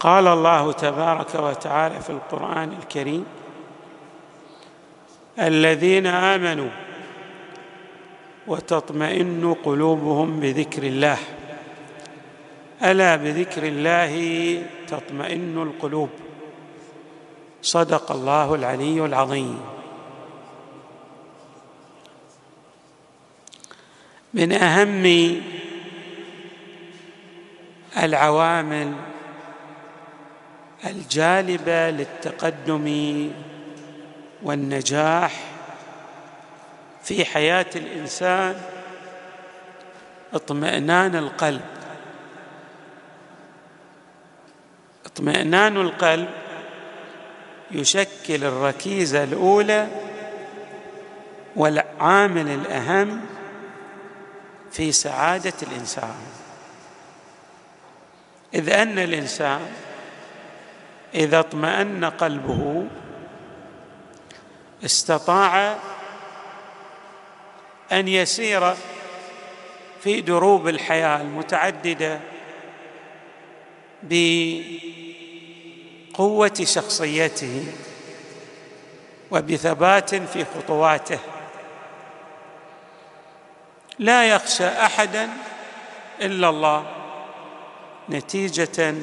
قال الله تبارك وتعالى في القرآن الكريم الذين آمنوا وتطمئن قلوبهم بذكر الله. ألا بذكر الله تطمئن القلوب؟ صدق الله العلي العظيم. من أهم العوامل الجالبة للتقدم والنجاح في حياة الإنسان اطمئنان القلب. اطمئنان القلب يشكل الركيزة الأولى والعامل الأهم في سعادة الإنسان. إذ أن الإنسان إذا اطمأن قلبه استطاع أن يسير في دروب الحياة المتعددة بقوة شخصيته وبثبات في خطواته. لا يخشى احدا إلا الله نتيجة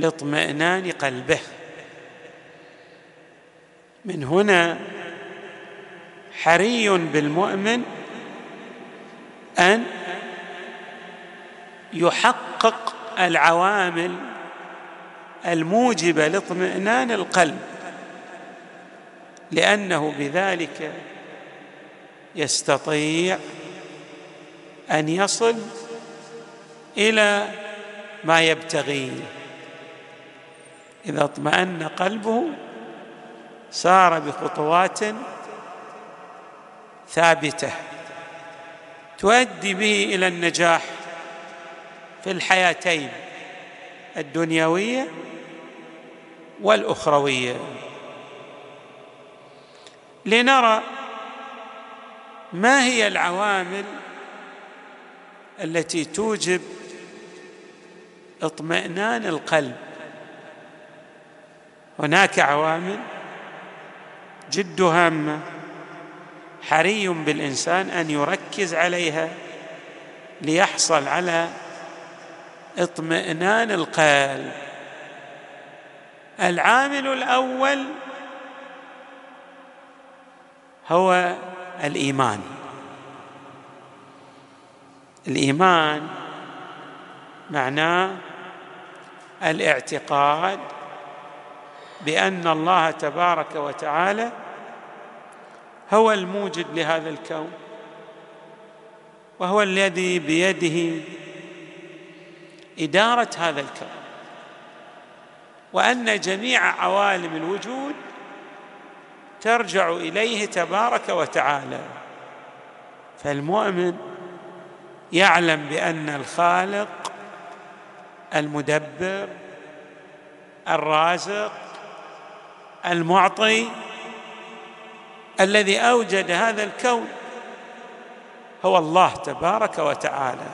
لاطمئنان قلبه. من هنا حري بالمؤمن أن يحقق العوامل الموجبة لاطمئنان القلب لأنه بذلك يستطيع أن يصل إلى ما يبتغيه. إذا اطمأن قلبه سار بخطوات ثابتة تؤدي به إلى النجاح في الحياتين الدنيوية والأخروية. لنرى ما هي العوامل التي توجب اطمئنان القلب. هناك عوامل جد هامة حري بالإنسان أن يركز عليها ليحصل على اطمئنان القلب العامل الأول هو الإيمان. الإيمان معناه الاعتقاد بأن الله تبارك وتعالى هو الموجد لهذا الكون وهو الذي بيده إدارة هذا الكون. وأن جميع عوالم الوجود ترجع إليه تبارك وتعالى. فالمؤمن يعلم بأن الخالق المدبر الرازق المعطي الذي أوجد هذا الكون هو الله تبارك وتعالى.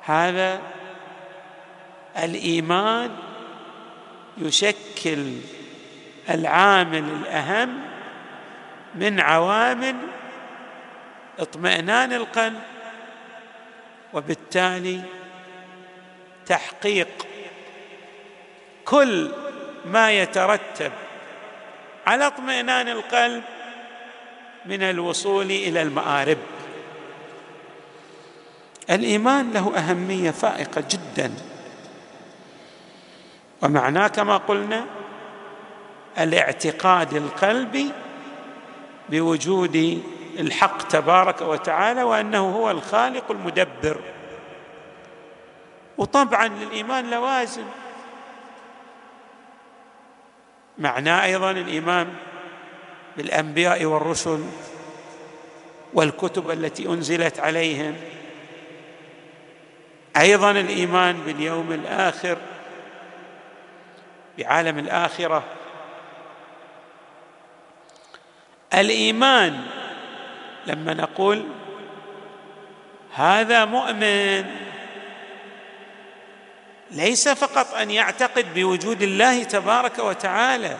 هذا الإيمان يشكل العامل الأهم من عوامل اطمئنان القلب وبالتالي تحقيق كل ما يترتب على اطمئنان القلب من الوصول إلى المآرب. الإيمان له أهمية فائقة جدا. ومعناه كما قلنا الاعتقاد القلبي بوجود الحق تبارك وتعالى وأنه هو الخالق المدبر. وطبعا للإيمان لوازم. معناه أيضا الإيمان بالأنبياء والرسل والكتب التي أنزلت عليهم. أيضا الإيمان باليوم الآخر بعالم الآخرة. الإيمان لما نقول هذا مؤمن ليس فقط أن يعتقد بوجود الله تبارك وتعالى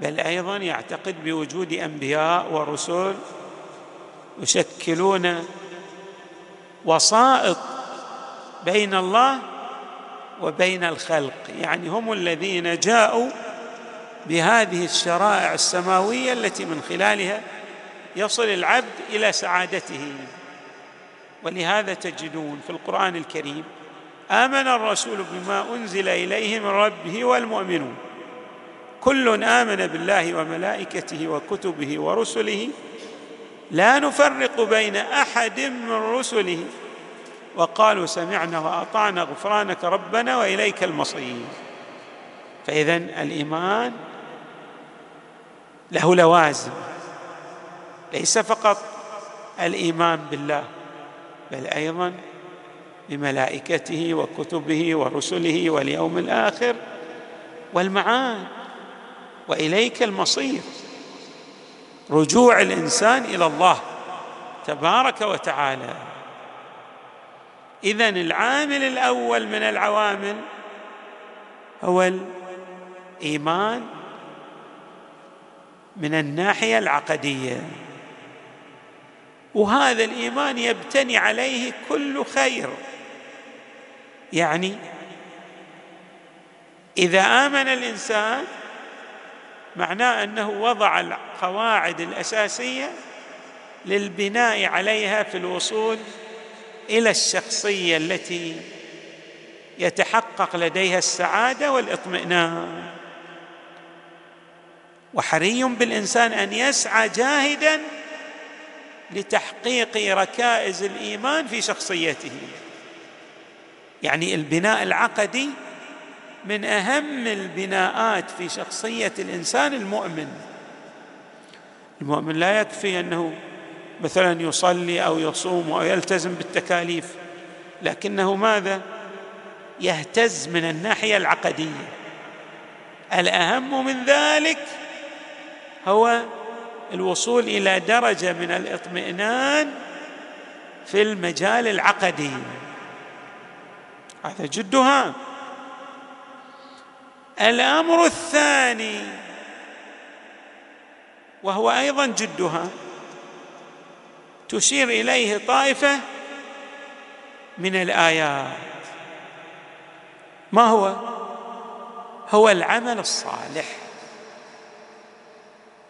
بل أيضا يعتقد بوجود أنبياء ورسل يشكلون وسائط بين الله وبين الخلق. يعني هم الذين جاءوا بهذه الشرائع السماوية التي من خلالها يصل العبد إلى سعادته. ولهذا تجدون في القرآن الكريم آمن الرسول بما أنزل إليه من ربه والمؤمنون. كل آمن بالله وملائكته وكتبه ورسله. لا نفرق بين أحد من رسله. وقالوا سمعنا وأطعنا غفرانك ربنا وإليك المصير. فاذا الإيمان له لوازم. ليس فقط الإيمان بالله بل أيضا بملائكته وكتبه ورسله واليوم الآخر والمعاد. وإليك المصير. رجوع الإنسان إلى الله تبارك وتعالى. اذا العامل الأول من العوامل هو الإيمان من الناحية العقدية. وهذا الإيمان يبتني عليه كل خير. يعني إذا آمن الإنسان معناه أنه وضع القواعد الأساسية للبناء عليها في الوصول إلى الشخصية التي يتحقق لديها السعادة والإطمئنان. وحري بالإنسان أن يسعى جاهدا لتحقيق ركائز الإيمان في شخصيته. يعني البناء العقدي من أهم البناءات في شخصية الإنسان المؤمن. المؤمن لا يكفي أنه مثلا يصلي أو يصوم أو يلتزم بالتكاليف لكنه ماذا؟ يهتز من الناحية العقدية. الأهم من ذلك هو الوصول إلى درجة من الاطمئنان في المجال العقدي. هذا جد هام الأمر الثاني وهو أيضا جدها تشير إليه طائفة من الآيات. ما هو؟ هو العمل الصالح.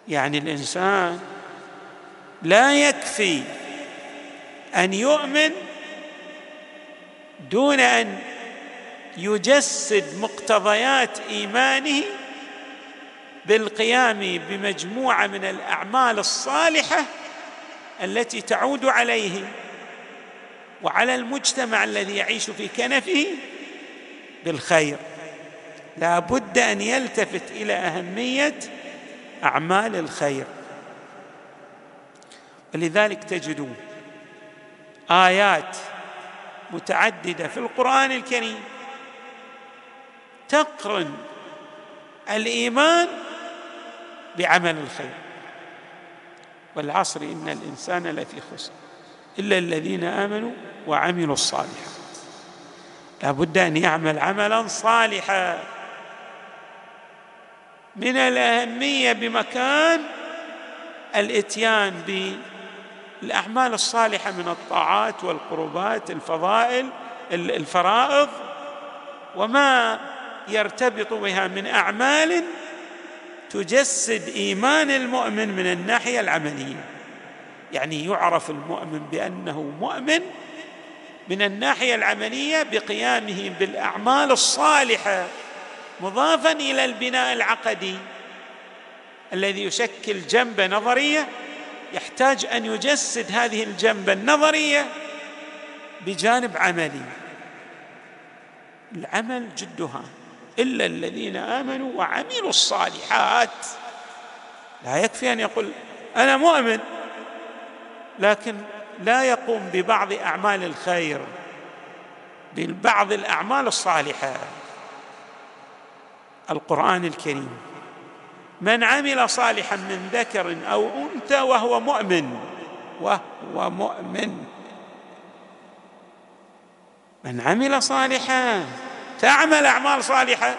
يعني الإنسان لا يكفي أن يؤمن دون أن يجسد مقتضيات إيمانه بالقيام بمجموعة من الأعمال الصالحة التي تعود عليه وعلى المجتمع الذي يعيش في كنفه بالخير. لا بد أن يلتفت إلى أهمية أعمال الخير. ولذلك تجدون آيات متعددة في القرآن الكريم. تقرن الإيمان بعمل الخير. والعصر إن الإنسان لفي خسر إلا الذين آمنوا وعملوا الصالحات. لا بد أن يعمل عملا صالحا. من الأهمية بمكان الإتيان بالاعمال الصالحة من الطاعات والقربات الفضائل الفرائض وما يرتبط بها من أعمال تجسد إيمان المؤمن من الناحية العملية. يعني يعرف المؤمن بأنه مؤمن من الناحية العملية بقيامه بالأعمال الصالحة مضافا إلى البناء العقدي الذي يشكل جنبه نظرية يحتاج أن يجسد هذه الجنبه النظرية بجانب عملي. العمل جدها. إلا الذين آمنوا وعملوا الصالحات. لا يكفي أن يقول أنا مؤمن لكن لا يقوم ببعض أعمال الخير ببعض الأعمال الصالحة. القرآن الكريم. من عمل صالحا من ذكر أو أنثى وهو مؤمن. وهو مؤمن. من عمل صالحا. تعمل أعمال صالحة.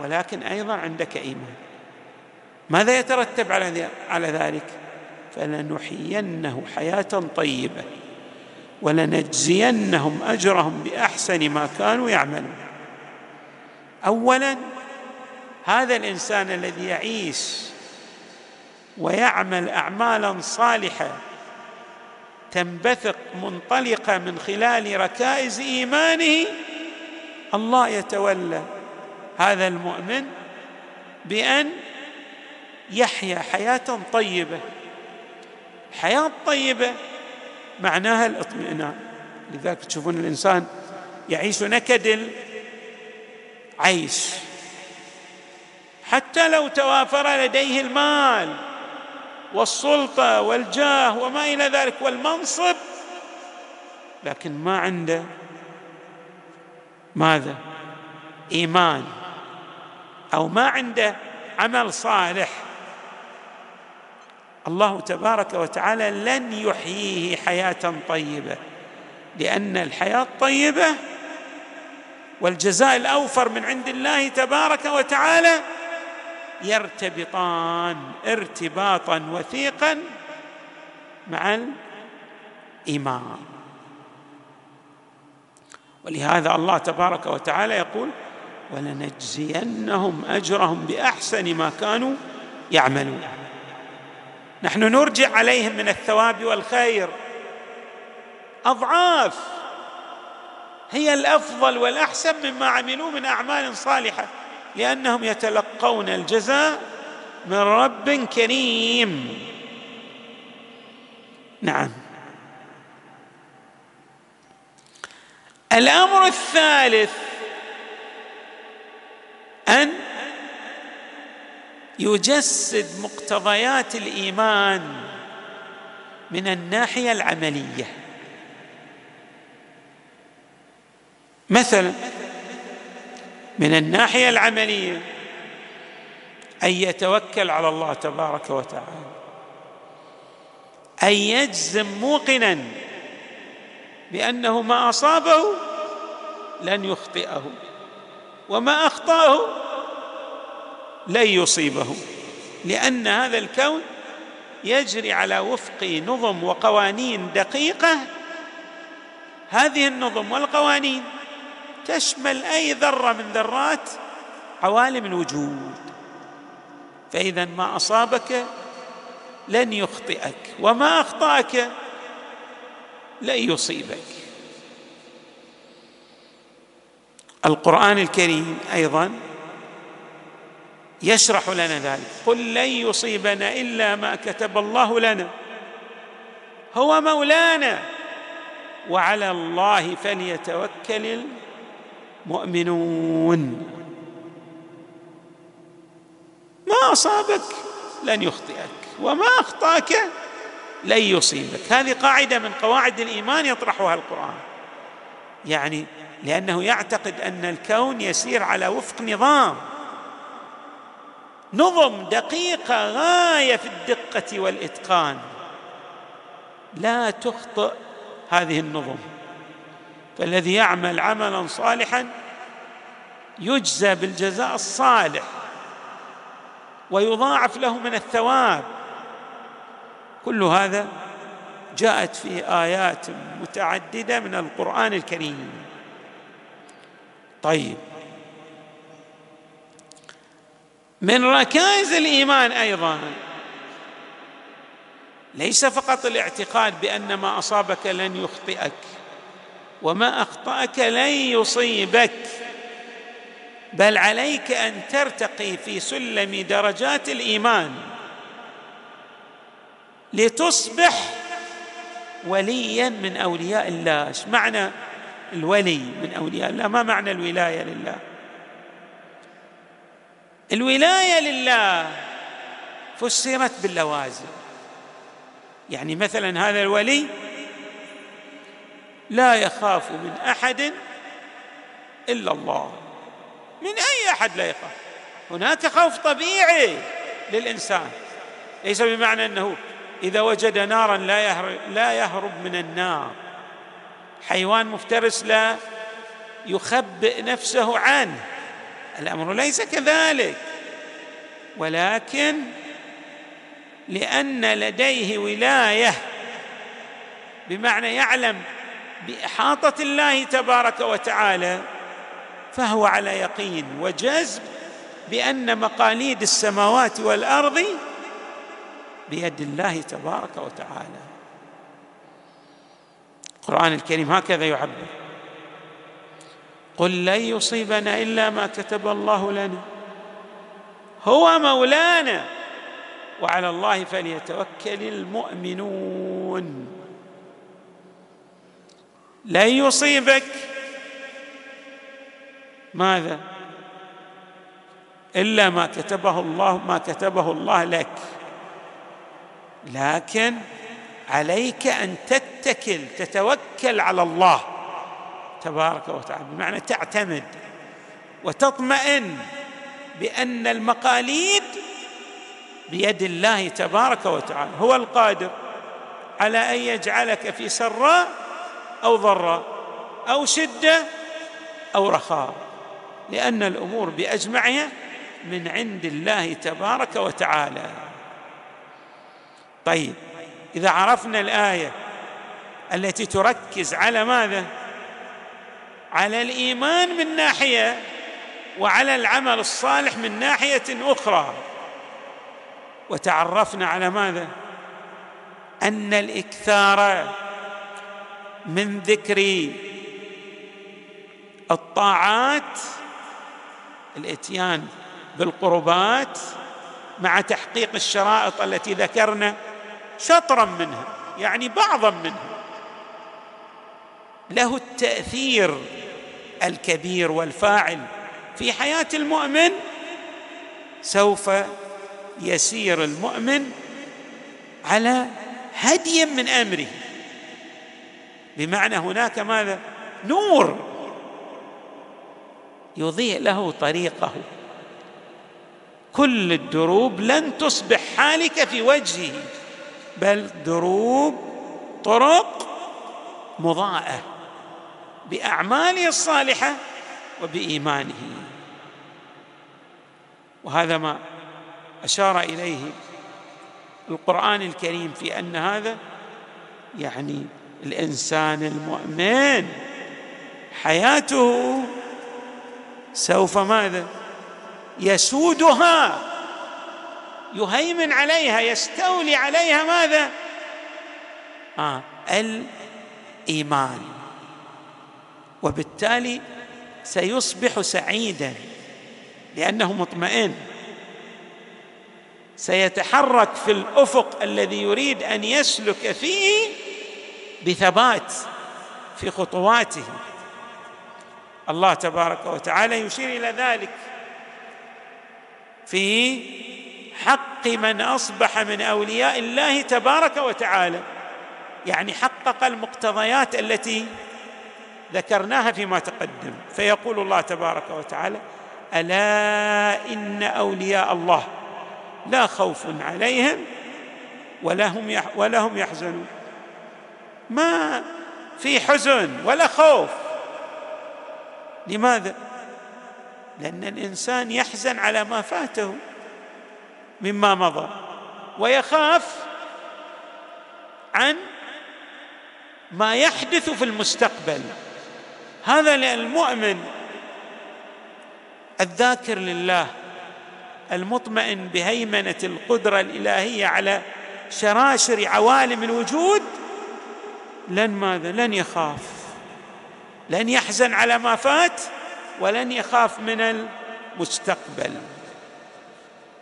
ولكن أيضا عندك إيمان. ماذا يترتب على على ذلك؟ فلنحيينه حياة طيبة. ولنجزينهم أجرهم بأحسن ما كانوا يعملون. اولا هذا الإنسان الذي يعيش ويعمل اعمالا صالحة تنبثق منطلقة من خلال ركائز إيمانه الله يتولى هذا المؤمن بأن يحيا حياة طيبة. حياة طيبة معناها الاطمئنان. لذلك تشوفون الإنسان يعيش نكد العيش. حتى لو توافر لديه المال والسلطة والجاه وما إلى ذلك والمنصب لكن ما عنده. ماذا؟ إيمان. أو ما عنده عمل صالح. الله تبارك وتعالى لن يحييه حياة طيبة لأن الحياة الطيبة والجزاء الأوفر من عند الله تبارك وتعالى يرتبطان ارتباطا وثيقا مع الإيمان. ولهذا الله تبارك وتعالى يقول ولنجزينهم أجرهم بأحسن ما كانوا يعملون. نحن نرجع عليهم من الثواب والخير. أضعاف هي الأفضل والأحسن مما عملوا من أعمال صالحة. لأنهم يتلقون الجزاء من رب كريم. نعم. الأمر الثالث أن يجسد مقتضيات الإيمان من الناحية العملية. مثلا من الناحية العملية أن يتوكل على الله تبارك وتعالى. أن يجزم موقنا بأنه ما أصابه لن يخطئه وما أخطأه لن يصيبه لأن هذا الكون يجري على وفق نظم وقوانين دقيقة. هذه النظم والقوانين تشمل أي ذرة من ذرات عوالم الوجود. فإذا ما أصابك لن يخطئك وما أخطأك لن يصيبك. القرآن الكريم أيضا يشرح لنا ذلك. قل لن يصيبنا إلا ما كتب الله لنا. هو مولانا وعلى الله فليتوكل المؤمنون ما أصابك لن يخطئك وما أخطأك لن يصيبك. هذه قاعدة من قواعد الإيمان يطرحها القرآن. يعني لأنه يعتقد أن الكون يسير على وفق نظام. نظم دقيقة غاية في الدقة والإتقان. لا تخطئ هذه النظم. فالذي يعمل عملا صالحا يجزى بالجزاء الصالح ويضاعف له من الثواب. كل هذا جاءت في آيات متعددة من القرآن الكريم. طيب من ركائز الإيمان أيضا ليس فقط الاعتقاد بأن ما أصابك لن يخطئك وما أخطأك لن يصيبك بل عليك أن ترتقي في سلم درجات الإيمان لتصبح وليا من أولياء الله. إيش معنى الولي من أولياء الله؟ ما معنى الولاية لله؟ الولاية لله فسرت باللوازم. يعني مثلا هذا الولي لا يخاف من أحد إلا الله. من أي أحد لا يخاف؟ هناك خوف طبيعي للإنسان. ليس بمعنى أنه إذا وجد نارا لا يهرب, لا يهرب من النار. حيوان مفترس لا يخبئ نفسه عنه. الأمر ليس كذلك. ولكن لأن لديه ولاية بمعنى يعلم بإحاطة الله تبارك وتعالى فهو على يقين وجزم بأن مقاليد السماوات والأرض بيد الله تبارك وتعالى. القرآن الكريم هكذا يعبر قل لن يصيبنا إلا ما كتب الله لنا هو مولانا وعلى الله فليتوكل المؤمنون. لن يصيبك. ماذا؟ إلا ما كتبه الله ما كتبه الله لك. لكن عليك أن تتكل تتوكل على الله تبارك وتعالى. بمعنى تعتمد وتطمئن بأن المقاليد بيد الله تبارك وتعالى. هو القادر على أن يجعلك في سراء أو ضراء أو شدة أو رخاء لأن الأمور بأجمعها من عند الله تبارك وتعالى. طيب إذا عرفنا الآية التي تركز على ماذا؟ على الإيمان من ناحية وعلى العمل الصالح من ناحية أخرى. وتعرفنا على ماذا؟ أن الإكثار من ذكر الطاعات الإتيان بالقربات مع تحقيق الشرائط التي ذكرنا شطرا منها يعني بعضا منها. له التأثير الكبير والفاعل في حياة المؤمن سوف يسير المؤمن على هدي من أمره. بمعنى هناك ماذا؟ نور يضيء له طريقه. كل الدروب لن تصبح حالك في وجهه بل دروب طرق مضاءة بأعماله الصالحة وبإيمانه. وهذا ما أشار إليه القرآن الكريم في أن هذا يعني الإنسان المؤمن. حياته سوف ماذا؟ يسودها. يهيمن عليها يستولي عليها ماذا؟ آه الإيمان. وبالتالي سيصبح سعيدا لأنه مطمئن. سيتحرك في الأفق الذي يريد أن يسلك فيه بثبات في خطواته. الله تبارك وتعالى يشير إلى ذلك في حق من أصبح من أولياء الله تبارك وتعالى. يعني حقق المقتضيات التي ذكرناها فيما تقدم. فيقول الله تبارك وتعالى ألا إن أولياء الله لا خوف عليهم ولا هم ولا هم يحزنون. ما في حزن ولا خوف. لماذا؟ لأن الإنسان يحزن على ما فاته مما مضى ويخاف عن ما يحدث في المستقبل. هذا المؤمن الذاكر لله المطمئن بهيمنة القدرة الإلهية على شراشر عوالم الوجود لن ماذا؟ لن يخاف. لن يحزن على ما فات ولن يخاف من المستقبل.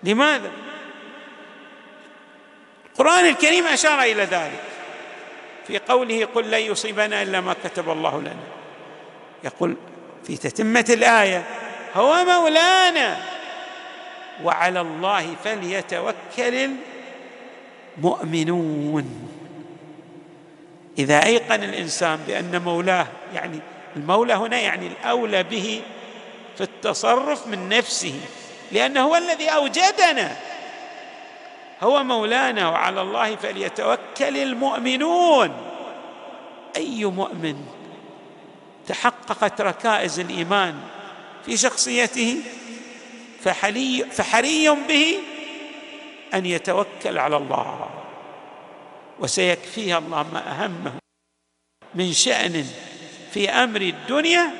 لماذا؟ القرآن الكريم أشار إلى ذلك. في قوله قل لن يصيبنا إلا ما كتب الله لنا. يقول في تتمة الآية هو مولانا وعلى الله فليتوكل المؤمنون. إذا أيقن الإنسان بأن مولاه يعني المولى هنا يعني الأولى به في التصرف من نفسه لأنه هو الذي أوجدنا. هو مولانا وعلى الله فليتوكل المؤمنون. أي مؤمن تحققت ركائز الإيمان في شخصيته؟ فحري, فحري به أن يتوكل على الله. وسيكفيه الله ما أهمه من شأن في أمر الدنيا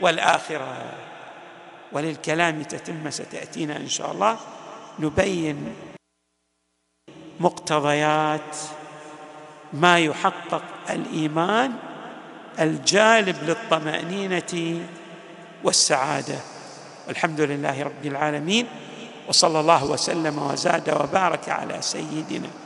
والآخرة. وللكلام تتمه ستأتينا إن شاء الله. نبين مقتضيات ما يحقق الإيمان الجالب للطمأنينة والسعادة. والحمد لله رب العالمين. وصلى الله وسلم وزاد وبارك على سيدنا